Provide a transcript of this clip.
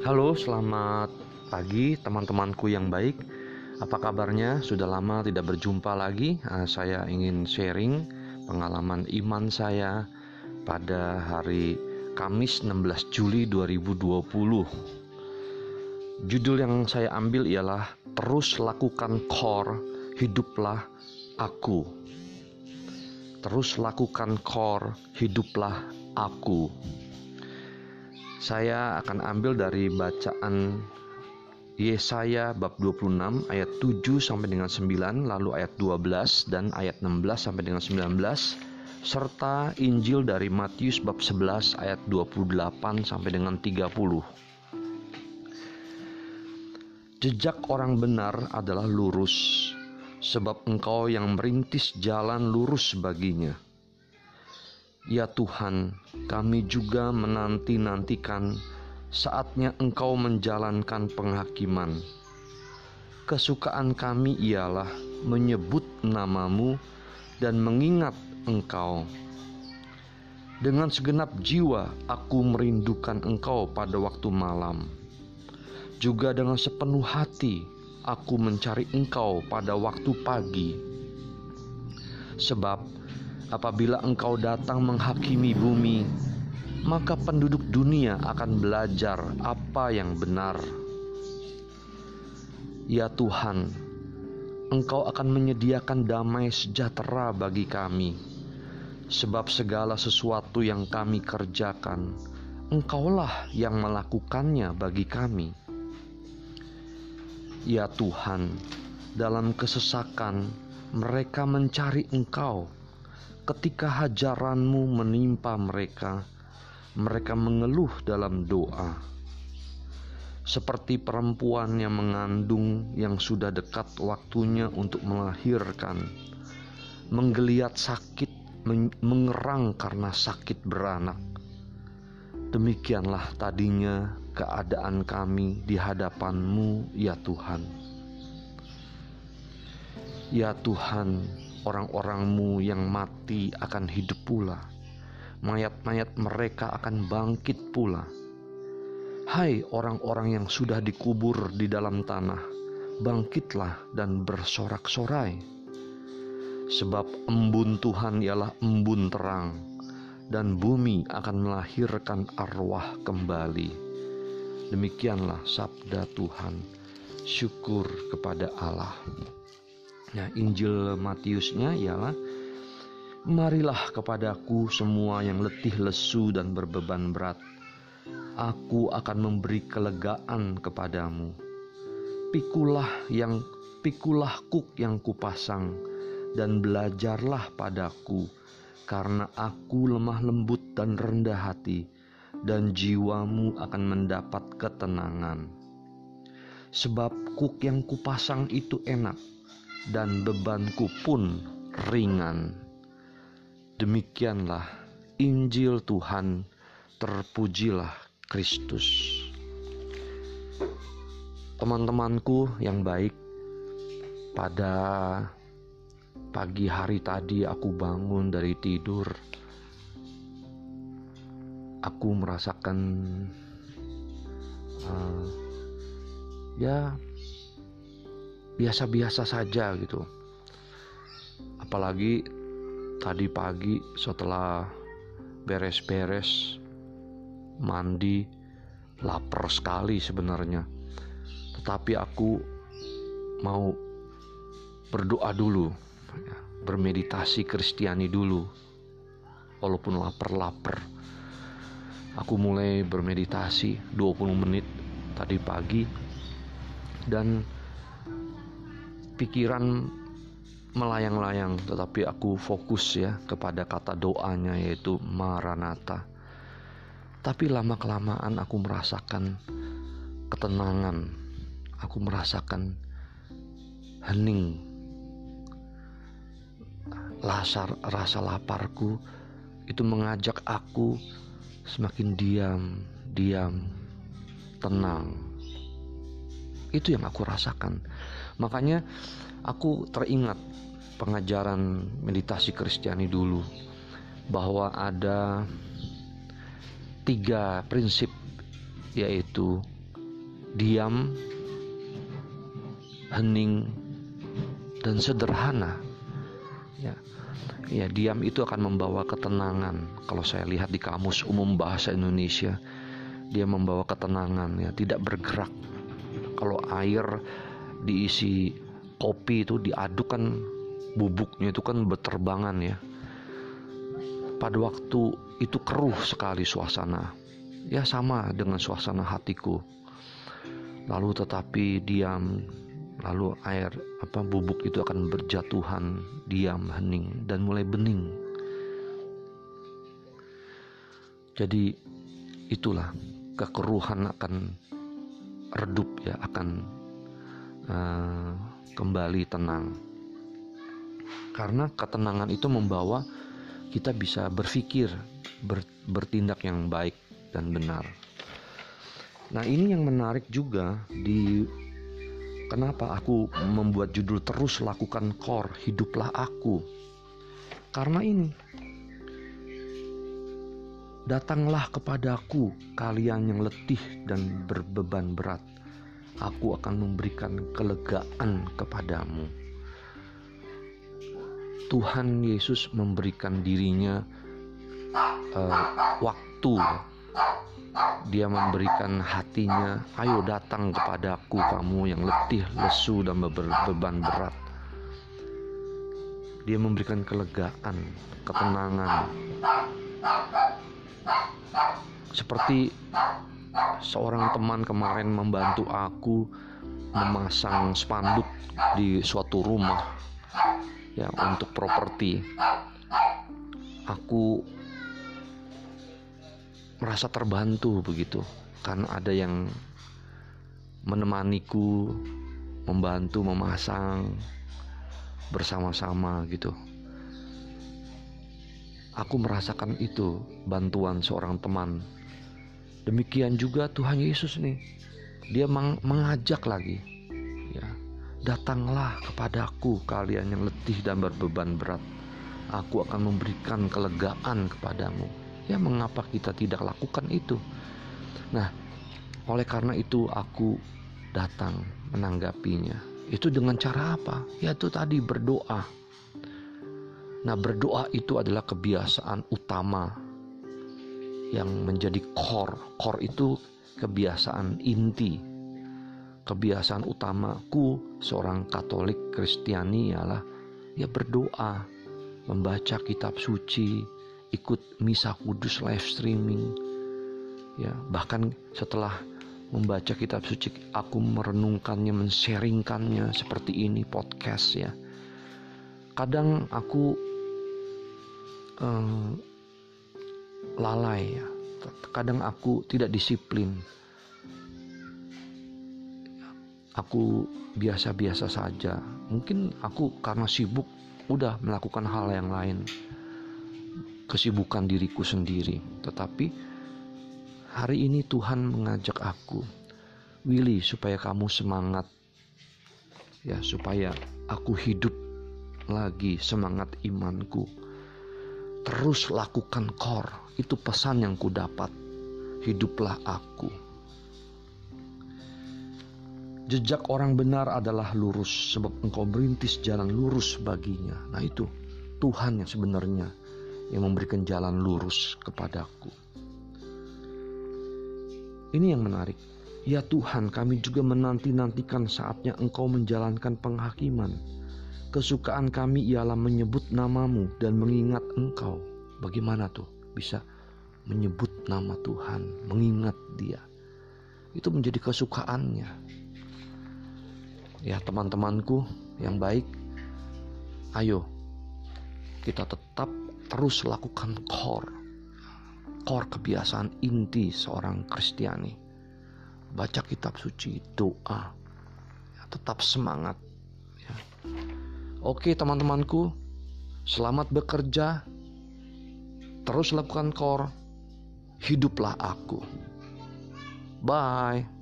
Halo, selamat pagi teman-temanku yang baik. Apa kabarnya? Sudah lama tidak berjumpa lagi. Uh, saya ingin sharing pengalaman iman saya pada hari Kamis 16 Juli 2020. Judul yang saya ambil ialah Terus lakukan core, hiduplah aku. Terus lakukan core, hiduplah aku. Saya akan ambil dari bacaan Yesaya bab 26 ayat 7 sampai dengan 9 lalu ayat 12 dan ayat 16 sampai dengan 19 serta Injil dari Matius bab 11 ayat 28 sampai dengan 30. Jejak orang benar adalah lurus sebab engkau yang merintis jalan lurus baginya. Ya Tuhan, kami juga menanti-nantikan saatnya Engkau menjalankan penghakiman. Kesukaan kami ialah menyebut namamu dan mengingat Engkau. Dengan segenap jiwa aku merindukan Engkau pada waktu malam. Juga dengan sepenuh hati aku mencari Engkau pada waktu pagi. Sebab apabila Engkau datang menghakimi bumi, maka penduduk dunia akan belajar apa yang benar. Ya Tuhan, Engkau akan menyediakan damai sejahtera bagi kami, sebab segala sesuatu yang kami kerjakan, Engkaulah yang melakukannya bagi kami. Ya Tuhan, dalam kesesakan mereka mencari Engkau. Ketika hajaranmu menimpa mereka, mereka mengeluh dalam doa. Seperti perempuan yang mengandung yang sudah dekat waktunya untuk melahirkan, menggeliat sakit, mengerang karena sakit beranak. Demikianlah tadinya keadaan kami di hadapan-Mu, ya Tuhan. Ya Tuhan, orang-orang-Mu yang mati akan hidup pula mayat-mayat mereka akan bangkit pula. Hai orang-orang yang sudah dikubur di dalam tanah, bangkitlah dan bersorak-sorai. Sebab embun Tuhan ialah embun terang, dan bumi akan melahirkan arwah kembali. Demikianlah sabda Tuhan. Syukur kepada Allah. Nah, Injil Matiusnya ialah Marilah kepadaku semua yang letih lesu dan berbeban berat. Aku akan memberi kelegaan kepadamu. Pikulah yang pikulah kuk yang kupasang dan belajarlah padaku karena aku lemah lembut dan rendah hati dan jiwamu akan mendapat ketenangan. Sebab kuk yang kupasang itu enak dan bebanku pun ringan. Demikianlah Injil Tuhan, terpujilah Kristus. Teman-temanku yang baik, pada pagi hari tadi aku bangun dari tidur. Aku merasakan uh, ya biasa-biasa saja gitu. Apalagi tadi pagi setelah beres-beres mandi lapar sekali sebenarnya. Tetapi aku mau berdoa dulu ya, bermeditasi Kristiani dulu. Walaupun lapar-lapar aku mulai bermeditasi 20 menit tadi pagi. Dan pikiran melayang-layang tetapi aku fokus ya kepada kata doanya yaitu Maranatha. Tapi lama kelamaan aku merasakan ketenangan. Aku merasakan hening. Rasa, rasa laparku itu mengajak aku semakin diam, diam, tenang. Itu yang aku rasakan. Makanya aku teringat pengajaran meditasi Kristiani dulu bahwa ada tiga prinsip yaitu diam, hening, dan sederhana. Ya, ya diam itu akan membawa ketenangan. Kalau saya lihat di kamus umum bahasa Indonesia, dia membawa ketenangan, ya tidak bergerak. Kalau air diisi kopi itu diaduk kan bubuknya itu kan berterbangan ya. Pada waktu itu keruh sekali suasana. Ya sama dengan suasana hatiku. Lalu tetapi diam, lalu air apa bubuk itu akan berjatuhan, diam, hening dan mulai bening. Jadi itulah kekeruhan akan redup ya, akan uh, kembali tenang. Karena ketenangan itu membawa kita bisa berpikir, ber, bertindak yang baik dan benar. Nah, ini yang menarik juga di kenapa aku membuat judul terus lakukan core, hiduplah aku. Karena ini Datanglah kepadaku kalian yang letih dan berbeban berat. Aku akan memberikan kelegaan kepadamu. Tuhan Yesus memberikan dirinya uh, waktu. Dia memberikan hatinya, ayo datang kepadaku kamu yang letih, lesu dan beban berat. Dia memberikan kelegaan, ketenangan. Seperti seorang teman kemarin membantu aku memasang spanduk di suatu rumah ya untuk properti. Aku merasa terbantu begitu karena ada yang menemaniku membantu memasang bersama-sama gitu. Aku merasakan itu bantuan seorang teman demikian juga Tuhan Yesus nih dia mengajak lagi ya Datanglah kepadaku kalian yang letih dan berbeban berat. Aku akan memberikan kelegaan kepadamu. Ya mengapa kita tidak lakukan itu? Nah, oleh karena itu aku datang menanggapinya. Itu dengan cara apa? Yaitu tadi berdoa. Nah, berdoa itu adalah kebiasaan utama yang menjadi core. Core itu kebiasaan inti kebiasaan utamaku seorang Katolik Kristiani ialah ya berdoa, membaca kitab suci, ikut misa kudus live streaming. Ya, bahkan setelah membaca kitab suci aku merenungkannya, mensharingkannya seperti ini podcast ya. Kadang aku eh, lalai ya. Kadang aku tidak disiplin aku biasa-biasa saja. Mungkin aku karena sibuk udah melakukan hal yang lain. Kesibukan diriku sendiri. Tetapi hari ini Tuhan mengajak aku, Willy, supaya kamu semangat. Ya, supaya aku hidup lagi semangat imanku. Terus lakukan kor. Itu pesan yang ku dapat. Hiduplah aku. Jejak orang benar adalah lurus, sebab engkau merintis jalan lurus baginya. Nah, itu Tuhan yang sebenarnya yang memberikan jalan lurus kepadaku. Ini yang menarik. Ya Tuhan, kami juga menanti-nantikan saatnya Engkau menjalankan penghakiman. Kesukaan kami ialah menyebut namamu dan mengingat Engkau. Bagaimana tuh bisa menyebut nama Tuhan, mengingat Dia? Itu menjadi kesukaannya ya teman-temanku yang baik ayo kita tetap terus lakukan core core kebiasaan inti seorang Kristiani baca kitab suci doa ya, tetap semangat ya. Oke teman-temanku selamat bekerja. Terus lakukan core hiduplah aku. Bye